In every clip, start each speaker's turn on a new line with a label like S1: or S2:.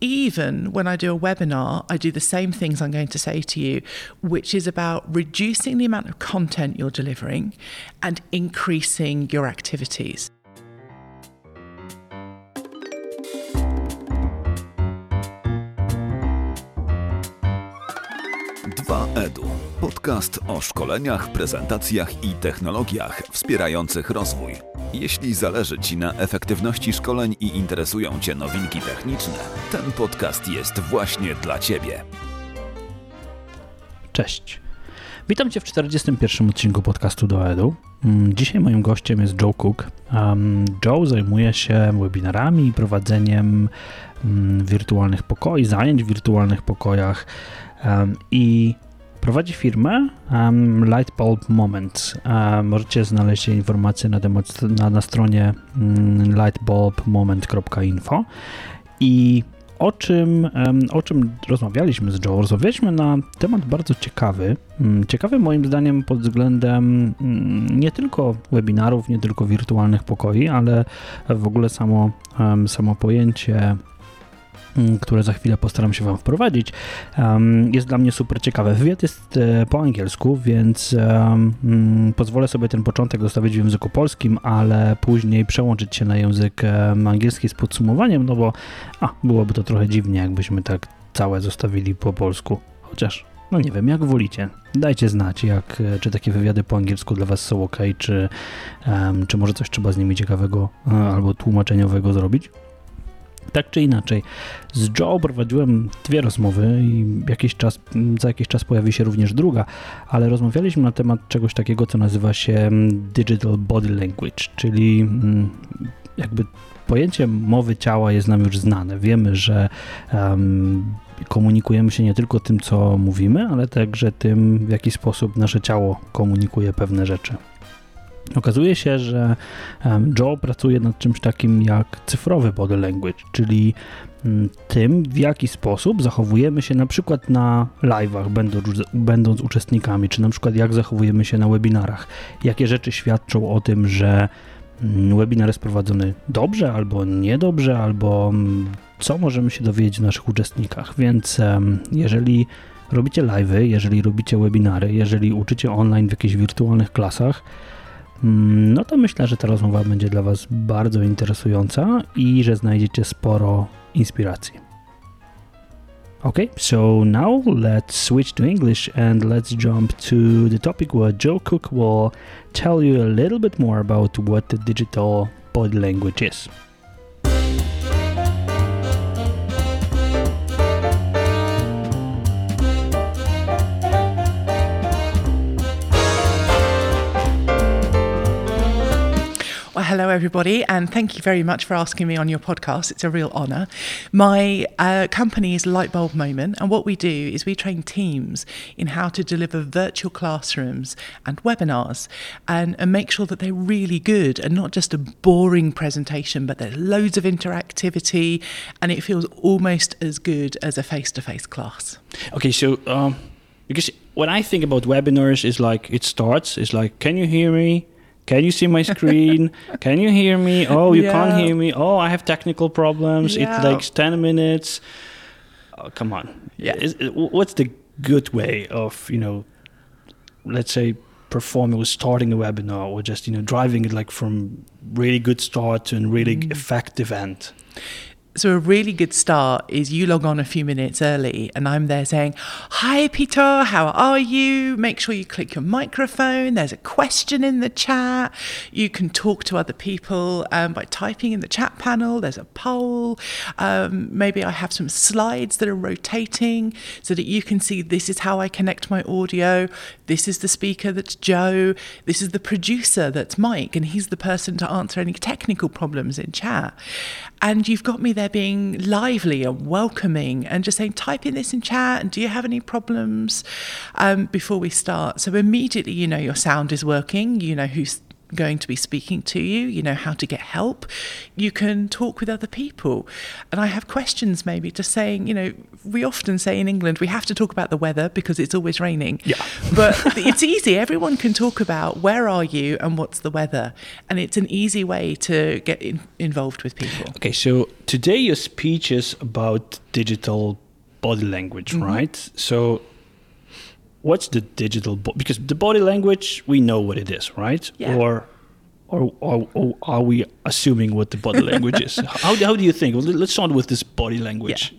S1: even when I do a webinar, I do the same things I'm going to say to you, which is about reducing the amount of content you're delivering and increasing your activities.
S2: Podcast o szkoleniach, prezentacjach i technologiach wspierających rozwój. Jeśli zależy Ci na efektywności szkoleń i interesują Cię nowinki techniczne, ten podcast jest właśnie dla Ciebie.
S3: Cześć. Witam Cię w 41. odcinku podcastu do Edu. Mm, Dzisiaj moim gościem jest Joe Cook. Joe zajmuje się webinarami i prowadzeniem mm, wirtualnych pokoi, zajęć w wirtualnych pokojach i prowadzi firmę um, Lightbulb Moment. Um, możecie znaleźć informacje na temat na, na stronie um, lightbulbmoment.info i o czym, o czym rozmawialiśmy z Joe? Rozmawialiśmy na temat bardzo ciekawy. Mm, Ciekawy moim zdaniem pod względem mm, nie tylko webinarów, nie tylko wirtualnych pokoi, ale w ogóle samo, samo pojęcie które za chwilę postaram się Wam wprowadzić, jest dla mnie super ciekawe. Wywiad jest e, po angielsku, więc mm, pozwolę sobie ten początek zostawić w języku polskim, ale później przełączyć się na język angielski z podsumowaniem, no bo a, byłoby to trochę dziwnie, jakbyśmy tak całe zostawili po polsku. Chociaż, no nie wiem, jak wolicie. Dajcie znać, jak, e, czy takie wywiady po angielsku dla Was są ok, czy, em, czy może coś trzeba z nimi ciekawego e, albo tłumaczeniowego zrobić. Tak czy inaczej, z Joe prowadziłem dwie rozmowy i jakiś czas, za jakiś czas pojawi się również druga, ale rozmawialiśmy na temat czegoś takiego, co nazywa się mm, Digital Body Language, czyli mm, jakby pojęcie mowy ciała jest nam już znane. Wiemy, że em, komunikujemy się nie tylko tym, co mówimy, ale także tym, w jaki sposób nasze ciało komunikuje pewne rzeczy. Okazuje się, że Joe pracuje nad czymś takim jak cyfrowy body language, czyli mm, tym, w jaki sposób zachowujemy się na przykład na live'ach, będąc, będąc uczestnikami, czy na przykład jak zachowujemy się na webinarach. Jakie rzeczy świadczą o tym, że mm, webinar jest prowadzony dobrze albo niedobrze, albo mm, co możemy się dowiedzieć w naszych uczestnikach. Więc jeżeli robicie live'y, jeżeli robicie webinary, jeżeli uczycie online w jakichś wirtualnych klasach, No to myślę, że ta rozmowa będzie dla Was bardzo interesująca i że znajdziecie sporo inspiracji. Okay, so now let's switch to English and let's jump to the topic where Joe Cook will tell you a little bit more about what the digital body language is.
S1: Hello, everybody, and thank you very much for asking me on your podcast. It's a real honour. My uh, company is Lightbulb Moment, and what we do is we train teams in how to deliver virtual classrooms and webinars and, and make sure that they're really good and not just a boring presentation, but there's loads of interactivity and it feels almost as good as a face to face class.
S3: Okay, so um, because when I think about webinars, is like it starts. It's like, can you hear me? Can you see my screen? Can you hear me? Oh, you can't hear me. Oh, I have technical problems.
S1: Yeah.
S3: It takes ten minutes. Oh, come on.
S1: Yeah.
S3: Is, what's the good way of you know, let's say performing or starting a webinar or just you know driving it like from really good start to a really
S1: Mm.
S3: effective end?
S1: So, a really good start is you log on a few minutes early, and I'm there saying, Hi, Peter, how are you? Make sure you click your microphone. There's a question in the chat. You can talk to other people um, by typing in the chat panel. There's a poll. Um, maybe I have some slides that are rotating so that you can see this is how I connect my audio. This is the speaker that's Jo. This is the producer that's Mike, and he's the person to answer any technical problems in chat. And you've got me there being lively and welcoming and just saying, type in this in chat and do you have any problems um, before we start? So immediately you know your sound is working, you know who's going to be speaking to you, you know how to get help. You can talk with other people. And I have questions maybe just saying, you know, we often say in England we have to talk about the weather because it's always raining.
S3: Yeah.
S1: but it's easy. Everyone can talk about where are you and what's the weather. And it's an easy way to get in, involved with people.
S3: Okay, so today your speech is about digital body language,
S1: Mm-hmm.
S3: right? So what's the digital bo- because the body language we know what it is, right?
S1: Yeah.
S3: Or or, or, or are we assuming what the body language is? How, how do you think? Well, let's start with this body language.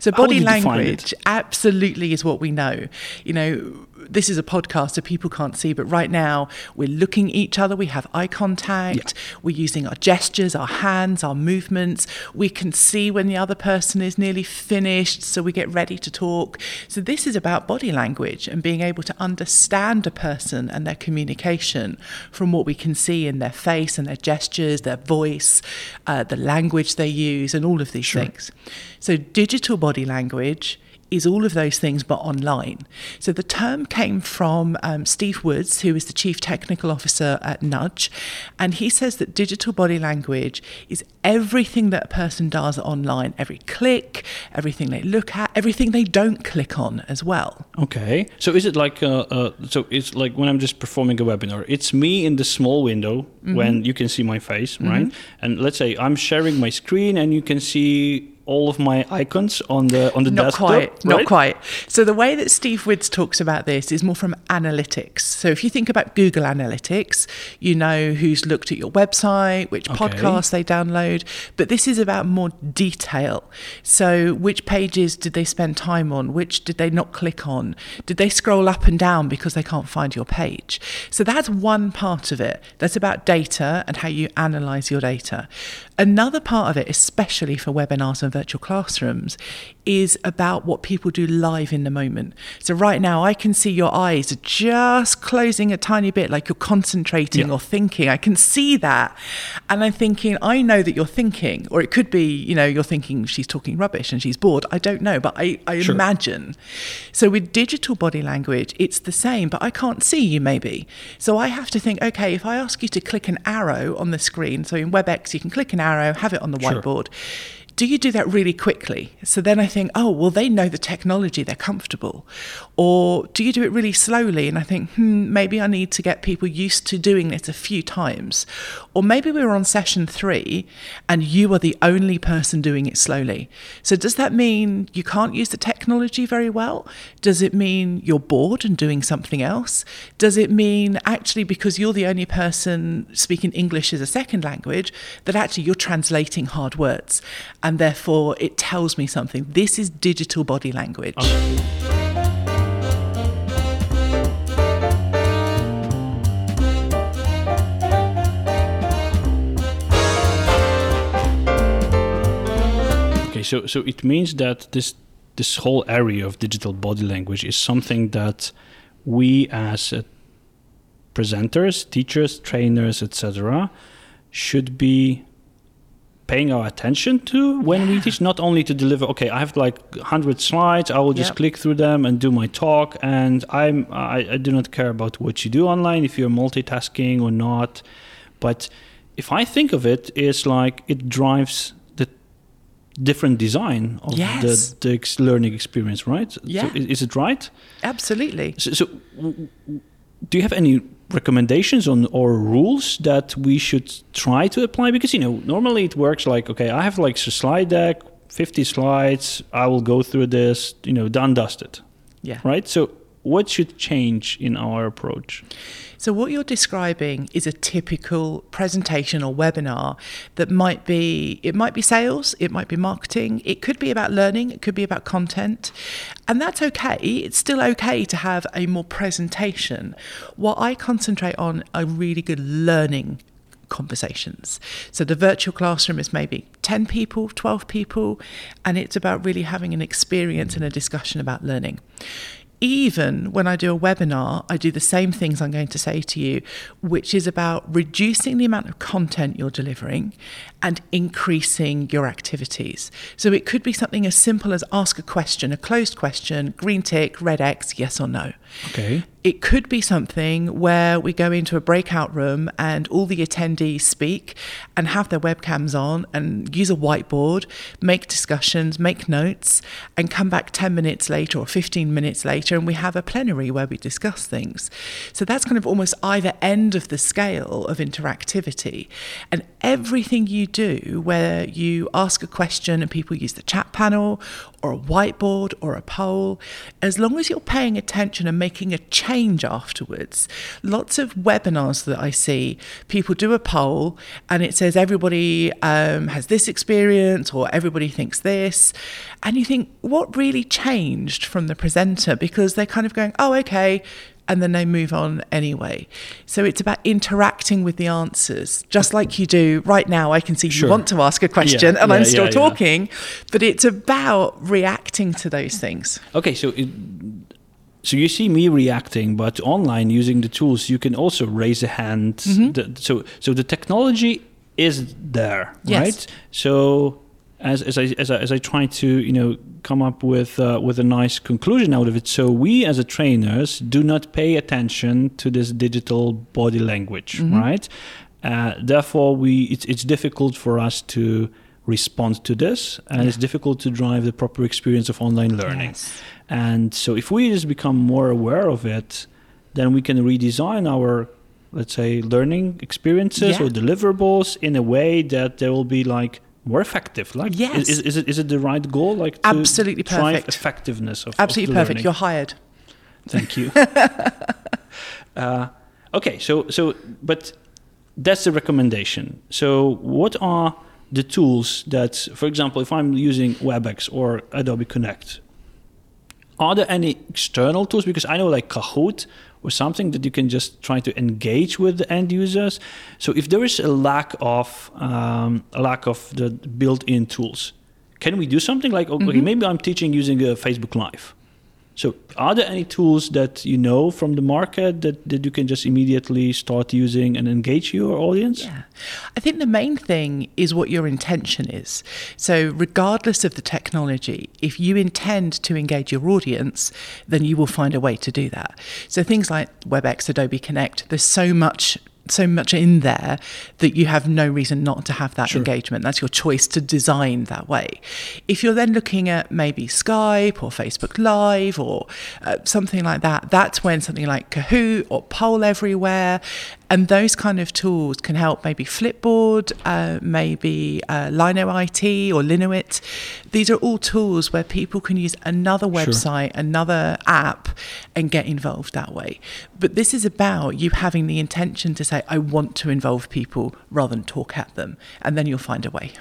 S1: So body language absolutely is what we know. You know, this is a podcast, so people can't see, but right now we're looking at each other. We have eye contact. We're using our gestures, our hands, our movements. We can see when the other person is nearly finished, so we get ready to talk. So this is about body language and being able to understand a person and their communication from what we can see in their face and their gestures, their voice, uh, the language they use, and all of these things. So, digital body language is all of those things but online. So the term came from um, Steve Woods, who is the Chief Technical Officer at Nudge, and he says that digital body language is everything that a person does online, every click, everything they look at, everything they don't click on as well.
S3: Okay. So is it like uh, uh, so it's like when I'm just performing a webinar, it's me in the small window
S1: Mm-hmm.
S3: when you can see my face, right? And let's say I'm sharing my screen and you can see all of my icons on the on the
S1: not
S3: desktop.
S1: quite
S3: right?
S1: not quite. So the way that steve woods talks about this is more from analytics. So if you think about google analytics you know who's looked at your website which
S3: Okay.
S1: podcasts they download but this is about more detail. So which pages did they spend time on? Which did they not click on? Did they scroll up and down because they can't find your page? So that's one part of it. That's about data and how you analyze your data. Another part of it especially for webinars and virtual classrooms is about what people do live in the moment. So right now I can see your eyes are just closing a tiny bit like you're concentrating
S3: Yeah.
S1: or thinking. I can see that. And I'm thinking I know that you're thinking or it could be, you know, you're thinking she's talking rubbish and she's bored. I don't know, but I I
S3: Sure.
S1: imagine. So with digital body language it's the same, but I can't see you maybe. So I have to think okay, if I ask you to click an arrow on the screen, so in WebEx you can click an arrow, have it on the
S3: Sure.
S1: whiteboard do you do that really quickly? So then I think, oh, well, they know the technology, they're comfortable. Or do you do it really slowly? And I think, hmm, maybe I need to get people used to doing this a few times. Or maybe we're on session three and you are the only person doing it slowly. So does that mean you can't use the technology very well? Does it mean you're bored and doing something else? Does it mean actually because you're the only person speaking English as a second language that actually you're translating hard words and therefore it tells me something? This is digital body language.
S3: Okay, so so it means that this this whole area of digital body language is something that we as uh, presenters, teachers, trainers, etc., should be paying our attention to when we teach. Not only to deliver. Okay, I have like hundred slides. I will just
S1: Yep.
S3: click through them and do my talk, and I'm I, I do not care about what you do online if you're multitasking or not. But if I think of it, it's like it drives the different design of
S1: Yes.
S3: the, the ex- learning experience, right? So
S1: Yeah.
S3: i- is it right?
S1: Absolutely.
S3: So, so do you have any recommendations on or rules that we should try to apply? Because you know, normally it works like, okay, I have like a slide deck, fifty slides. I will go through this. You know, done, dusted,
S1: Yeah.
S3: right? So, what should change in our approach?
S1: So, what you're describing is a typical presentation or webinar that might be it might be sales, it might be marketing, it could be about learning, it could be about content. And that's okay. It's still okay to have a more presentation. What I concentrate on are really good learning conversations. So the virtual classroom is maybe 10 people, 12 people, and it's about really having an experience and a discussion about learning. Even when I do a webinar, I do the same things I'm going to say to you, which is about reducing the amount of content you're delivering and increasing your activities. So it could be something as simple as ask a question, a closed question, green tick, red X, yes or no.
S3: Okay.
S1: It could be something where we go into a breakout room and all the attendees speak and have their webcams on and use a whiteboard, make discussions, make notes, and come back 10 minutes later or 15 minutes later and we have a plenary where we discuss things. So that's kind of almost either end of the scale of interactivity. And everything you do, where you ask a question and people use the chat panel or a whiteboard or a poll, as long as you're paying attention and making a change afterwards. Lots of webinars that I see, people do a poll and it says everybody um, has this experience or everybody thinks this. And you think, what really changed from the presenter? Because they're kind of going, oh, okay, and then they move on anyway. So it's about interacting with the answers, just like you do right now. I can see
S3: Sure.
S1: you want to ask a question
S3: Yeah,
S1: and
S3: yeah,
S1: I'm still
S3: yeah.
S1: talking, but it's about reacting to those things.
S3: Okay, so it, so you see me reacting, but online using the tools, you can also raise a hand.
S1: Mm-hmm.
S3: The- so so the technology is there,
S1: Yes.
S3: right? So as, as I as I as I try to you know come up with uh, with a nice conclusion out of it, so we as a trainers do not pay attention to this digital body language,
S1: Mm-hmm.
S3: right? Uh, therefore, we it's it's difficult for us to respond to this, and it's difficult to drive the proper experience of online learning.
S1: Yes.
S3: And so if we just become more aware of it, then we can redesign our, let's say, learning experiences
S1: Yeah.
S3: or deliverables in a way that they will be like more effective. Like,
S1: Yes.
S3: is, is, is it is it the right goal? Like, to
S1: Absolutely
S3: drive
S1: perfect.
S3: effectiveness of
S1: Absolutely
S3: of
S1: perfect.
S3: learning?
S1: You're hired.
S3: Thank you. uh, okay, so so but that's the recommendation. So what are the tools that, for example, if I'm using WebEx or Adobe Connect, are there any external tools? Because I know like Kahoot or something that you can just try to engage with the end users. So if there is a lack of um, a lack of the built-in tools, can we do something like okay, maybe I'm teaching using a Facebook Live. So, are there any tools that you know from the market that, that you can just immediately start using and engage your audience?
S1: Yeah. I think the main thing is what your intention is. So, regardless of the technology, if you intend to engage your audience, then you will find a way to do that. So, things like WebEx, Adobe Connect, there's so much. So much in there that you have no reason not to have that
S3: Sure.
S1: engagement. That's your choice to design that way. If you're then looking at maybe Skype or Facebook Live or uh, something like that, that's when something like Kahoot or Poll Everywhere and those kind of tools can help maybe Flipboard, uh, maybe uh, Lino IT or Linoit. These are all tools where people can use another website, another app, and get involved that way. But this is about you having the intention to say, I want to involve people rather than talk at them. And then you'll find a way.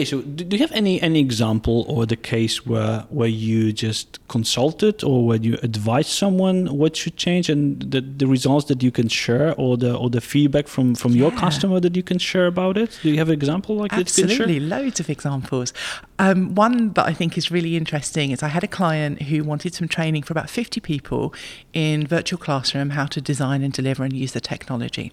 S3: Okay, so do, you have any any example or the case where where you just consulted or where you advised someone what should change and the, the results that you can share or the or the feedback from from your customer that you can share about it? Do you have an example like that you can?
S1: Absolutely, loads of examples. Um, one that I think is really interesting is I had a client who wanted some training for about 50 people in virtual classroom how to design and deliver and use the technology.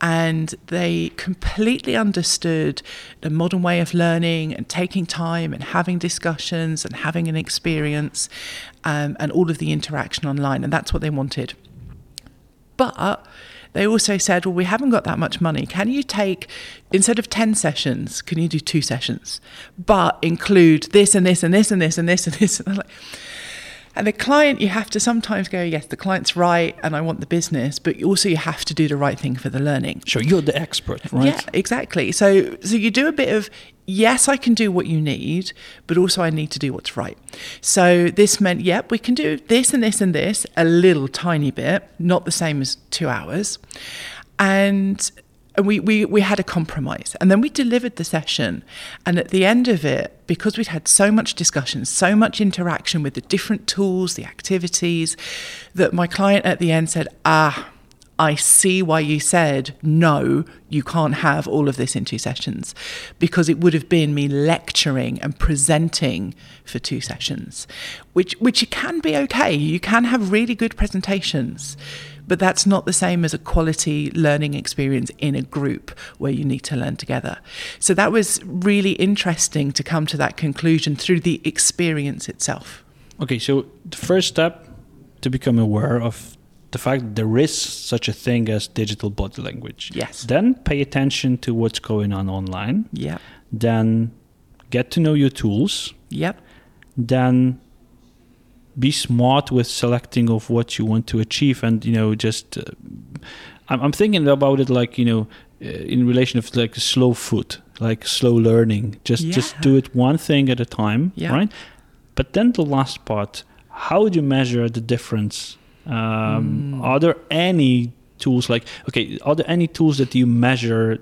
S1: And they completely understood the modern way of learning and taking time and having discussions and having an experience um, and all of the interaction online. And that's what they wanted. But they also said, well, we haven't got that much money. Can you take, instead of 10 sessions, can you do two sessions? But include this and this and this and this and this and this. And I'm like, and the client, you have to sometimes go, yes, the client's right and I want the business, but also you have to do the right thing for the learning.
S3: Sure, you're the expert, right?
S1: Yeah, exactly. So so you do a bit of yes, I can do what you need, but also I need to do what's right. So this meant, yep, we can do this and this and this a little tiny bit, not the same as two hours. And and we, we, we had a compromise. And then we delivered the session. And at the end of it, because we'd had so much discussion, so much interaction with the different tools, the activities, that my client at the end said, ah, I see why you said no, you can't have all of this in two sessions because it would have been me lecturing and presenting for two sessions, which which can be okay. You can have really good presentations, but that's not the same as a quality learning experience in a group where you need to learn together. So that was really interesting to come to that conclusion through the experience itself.
S3: Okay, so the first step to become aware of the fact that there is such a thing as digital body language.
S1: Yes.
S3: Then pay attention to what's going on online.
S1: Yeah.
S3: Then get to know your tools.
S1: Yep.
S3: Then be smart with selecting of what you want to achieve and you know just uh, I'm, I'm thinking about it like you know uh, in relation of like slow food like slow learning just
S1: Yeah.
S3: just do it one thing at a time
S1: Yeah.
S3: right but then the last part how do you measure the difference um,
S1: Mm.
S3: are there any tools like okay are there any tools that you measure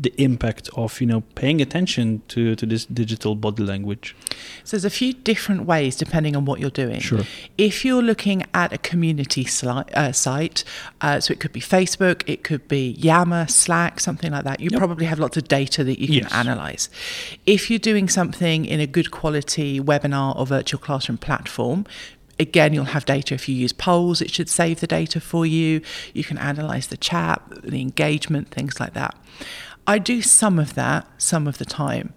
S3: the impact of you know paying attention to to this digital body language
S1: So there's a few different ways depending on what you're doing.
S3: Sure.
S1: If you're looking at a community sli- uh, site, uh, so it could be Facebook, it could be Yammer, Slack, something like that. You
S3: Yep.
S1: probably have lots of data that you can
S3: Yes.
S1: analyze. If you're doing something in a good quality webinar or virtual classroom platform, Again, you'll have data if you use polls, it should save the data for you. You can analyze the chat, the engagement, things like that. I do some of that some of the time.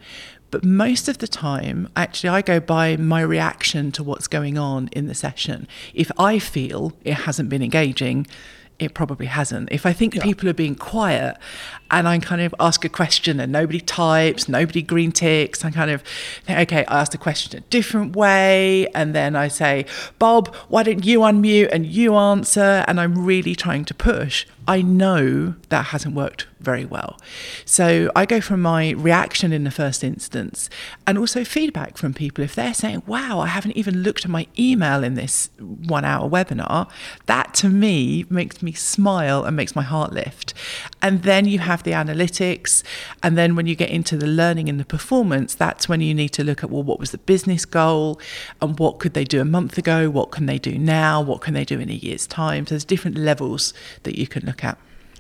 S1: But most of the time, actually, I go by my reaction to what's going on in the session. If I feel it hasn't been engaging, it probably hasn't. If I think
S3: Yeah.
S1: people are being quiet and I kind of ask a question and nobody types, nobody green ticks, I kind of think, okay, I asked the question a different way. And then I say, Bob, why don't you unmute and you answer? And I'm really trying to push. I know that hasn't worked very well. So I go from my reaction in the first instance and also feedback from people. If they're saying, wow, I haven't even looked at my email in this one hour webinar, that to me makes me smile and makes my heart lift. And then you have the analytics. And then when you get into the learning and the performance, that's when you need to look at, well, what was the business goal and what could they do a month ago? What can they do now? What can they do in a year's time? So there's different levels that you can look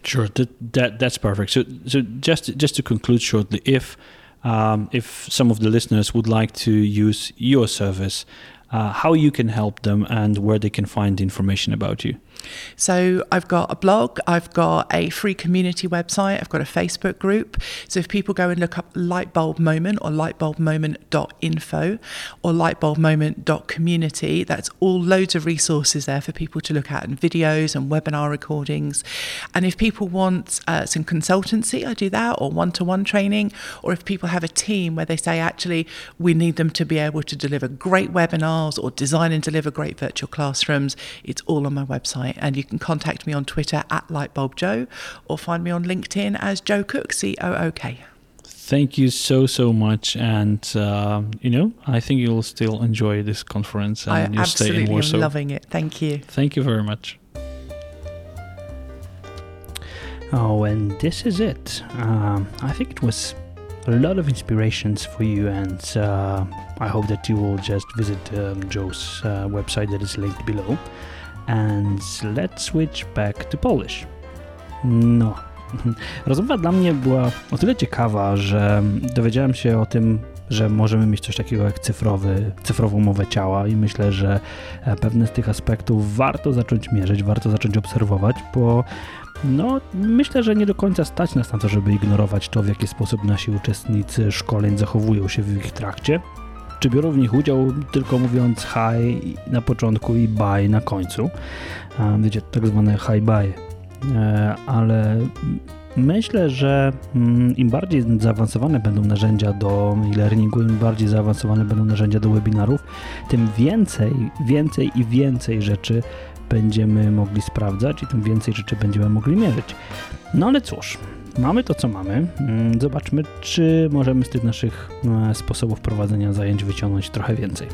S3: Sure, that, that that's perfect. So so just just to conclude shortly, if um, if some of the listeners would like to use your service, uh, how you can help them and where they can find information about you.
S1: So I've got a blog, I've got a free community website, I've got a Facebook group. So if people go and look up Lightbulb Moment or lightbulbmoment.info or lightbulbmoment.community, that's all loads of resources there for people to look at and videos and webinar recordings. And if people want uh, some consultancy, I do that or one-to-one training. Or if people have a team where they say, actually, we need them to be able to deliver great webinars or design and deliver great virtual classrooms, it's all on my website. And you can contact me on Twitter at LightbulbJo or find me on LinkedIn as Jo Cook, C O O K.
S3: Thank you so so much, and uh, you know I think you'll still enjoy this conference and
S1: I
S3: you'll stay in
S1: absolutely am loving it. Thank you.
S3: Thank you very much. Oh, and this is it. Um, I think it was a lot of inspirations for you, and uh, I hope that you will just visit um, Jo's uh, website that is linked below. And let's switch back to Polish. No. Rozmowa dla mnie była o tyle ciekawa, że dowiedziałem się o tym, że możemy mieć coś takiego jak cyfrowy, cyfrową mowę ciała i myślę, że e, pewne z tych aspektów warto zacząć mierzyć, warto zacząć obserwować, bo no, myślę, że nie do końca stać nas na to, żeby ignorować to, w jaki sposób nasi uczestnicy szkoleń zachowują się w ich trakcie. Czy biorą w nich udział tylko mówiąc hi na początku i bye na końcu. Wiecie, tak zwane hi bye. E, Ale myślę, że mm, im bardziej zaawansowane będą narzędzia do e-learningu, im bardziej zaawansowane będą narzędzia do webinarów, tym więcej, więcej i więcej rzeczy będziemy mogli sprawdzać i tym więcej rzeczy będziemy mogli mierzyć. No ale cóż, mamy to, co mamy. Mm, Zobaczmy, czy możemy z tych naszych e, sposobów prowadzenia zajęć wyciągnąć trochę więcej.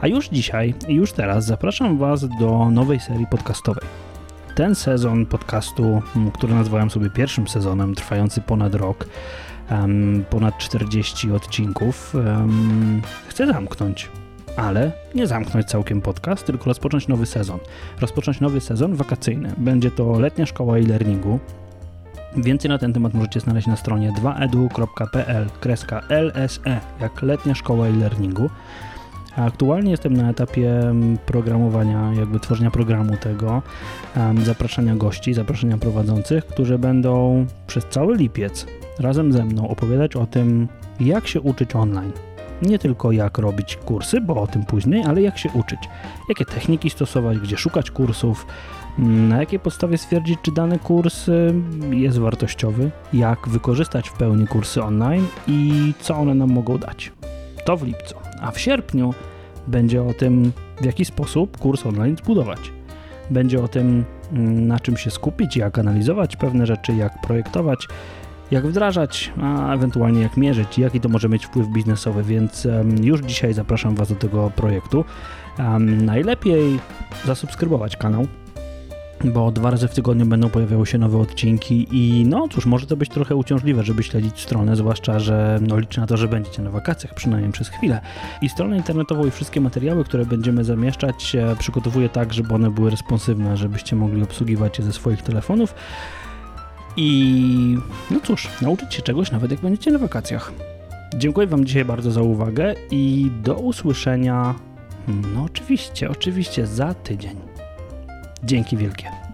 S3: A już dzisiaj i już teraz zapraszam Was do nowej serii podcastowej. Ten sezon podcastu, m, który nazwałem sobie pierwszym sezonem, trwający ponad rok, ponad 40 odcinków, chcę zamknąć. Ale nie zamknąć całkiem podcast, tylko rozpocząć nowy sezon. Rozpocząć nowy sezon wakacyjny. Będzie to letnia szkoła e-learningu. Więcej na ten temat możecie znaleźć na stronie 2edu.pl kreska LSE, jak letnia szkoła e-learningu. A aktualnie jestem na etapie mm, programowania, jakby tworzenia programu tego, zapraszania gości, zapraszania prowadzących, którzy będą przez cały lipiec razem ze mną opowiadać o tym, jak się uczyć online. Nie tylko jak robić kursy, bo o tym później, ale jak się uczyć. Jakie techniki stosować, gdzie szukać kursów, mm, na jakiej podstawie stwierdzić, czy dany kurs y, jest wartościowy, jak wykorzystać w pełni kursy online i co one nam mogą dać. To w lipcu. A w sierpniu będzie o tym, w jaki sposób kurs online zbudować. Będzie o tym, mm, na czym się skupić, jak analizować pewne rzeczy, jak projektować, jak wdrażać, a ewentualnie jak mierzyć, jaki to może mieć wpływ biznesowy, więc już dzisiaj zapraszam Was do tego projektu. Najlepiej zasubskrybować kanał, bo dwa razy w tygodniu będą pojawiały się nowe odcinki i no cóż, może to być trochę uciążliwe, żeby śledzić stronę, zwłaszcza, że no, liczę na to, że będziecie na wakacjach, przynajmniej przez chwilę. I stronę internetową i wszystkie materiały, które będziemy zamieszczać, e, przygotowuję tak, żeby one były responsywne, żebyście mogli obsługiwać je ze swoich telefonów. I no cóż, nauczyć się czegoś nawet jak będziecie na wakacjach. Dziękuję Wam dzisiaj bardzo za uwagę i do usłyszenia. No oczywiście, oczywiście za tydzień. Dzięki wielkie.